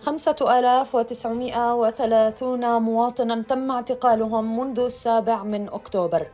خمسة آلاف وتسعمائة وثلاثون مواطنا تم اعتقالهم منذ السابع من أكتوبر.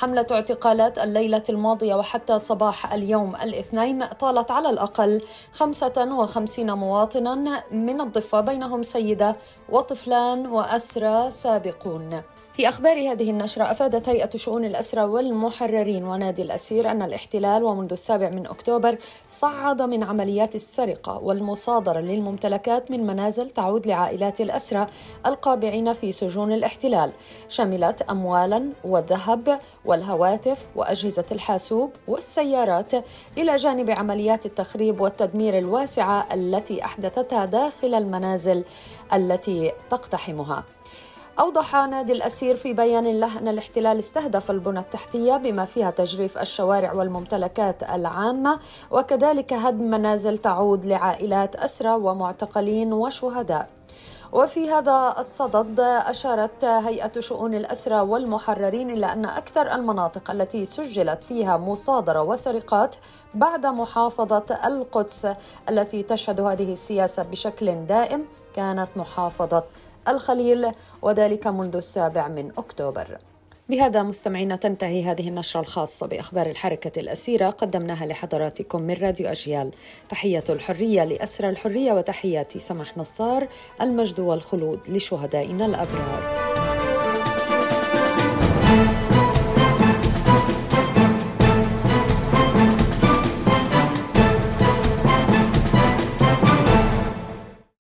حملة اعتقالات الليلة الماضية وحتى صباح اليوم الاثنين طالت على الأقل 55 مواطنا من الضفة بينهم سيدة وطفلان وأسرى سابقون. في أخبار هذه النشرة أفادت هيئة شؤون الأسرى والمحررين ونادي الأسير أن الاحتلال ومنذ السابع من أكتوبر صعد من عمليات السرقة والمصادرة للممتلكات من منازل تعود لعائلات الأسرى القابعين في سجون الاحتلال. شملت أموالا وذهب والهواتف وأجهزة الحاسوب والسيارات إلى جانب عمليات التخريب والتدمير الواسعة التي أحدثتها داخل المنازل التي تقتحمها. أوضح نادي الأسير في بيان له أن الاحتلال استهدف البنى التحتية بما فيها تجريف الشوارع والممتلكات العامة وكذلك هدم منازل تعود لعائلات أسرى ومعتقلين وشهداء. وفي هذا الصدد أشارت هيئة شؤون الأسرى والمحررين إلى أن أكثر المناطق التي سجلت فيها مصادرة وسرقات بعد محافظة القدس التي تشهد هذه السياسة بشكل دائم كانت محافظة الخليل وذلك منذ السابع من أكتوبر. بهذا مستمعينا تنتهي هذه النشرة الخاصة بأخبار الحركة الأسيرة قدمناها لحضراتكم من راديو أجيال. تحية الحرية لأسرى الحرية وتحياتي سمح نصار المجد والخلود لشهدائنا الأبرار.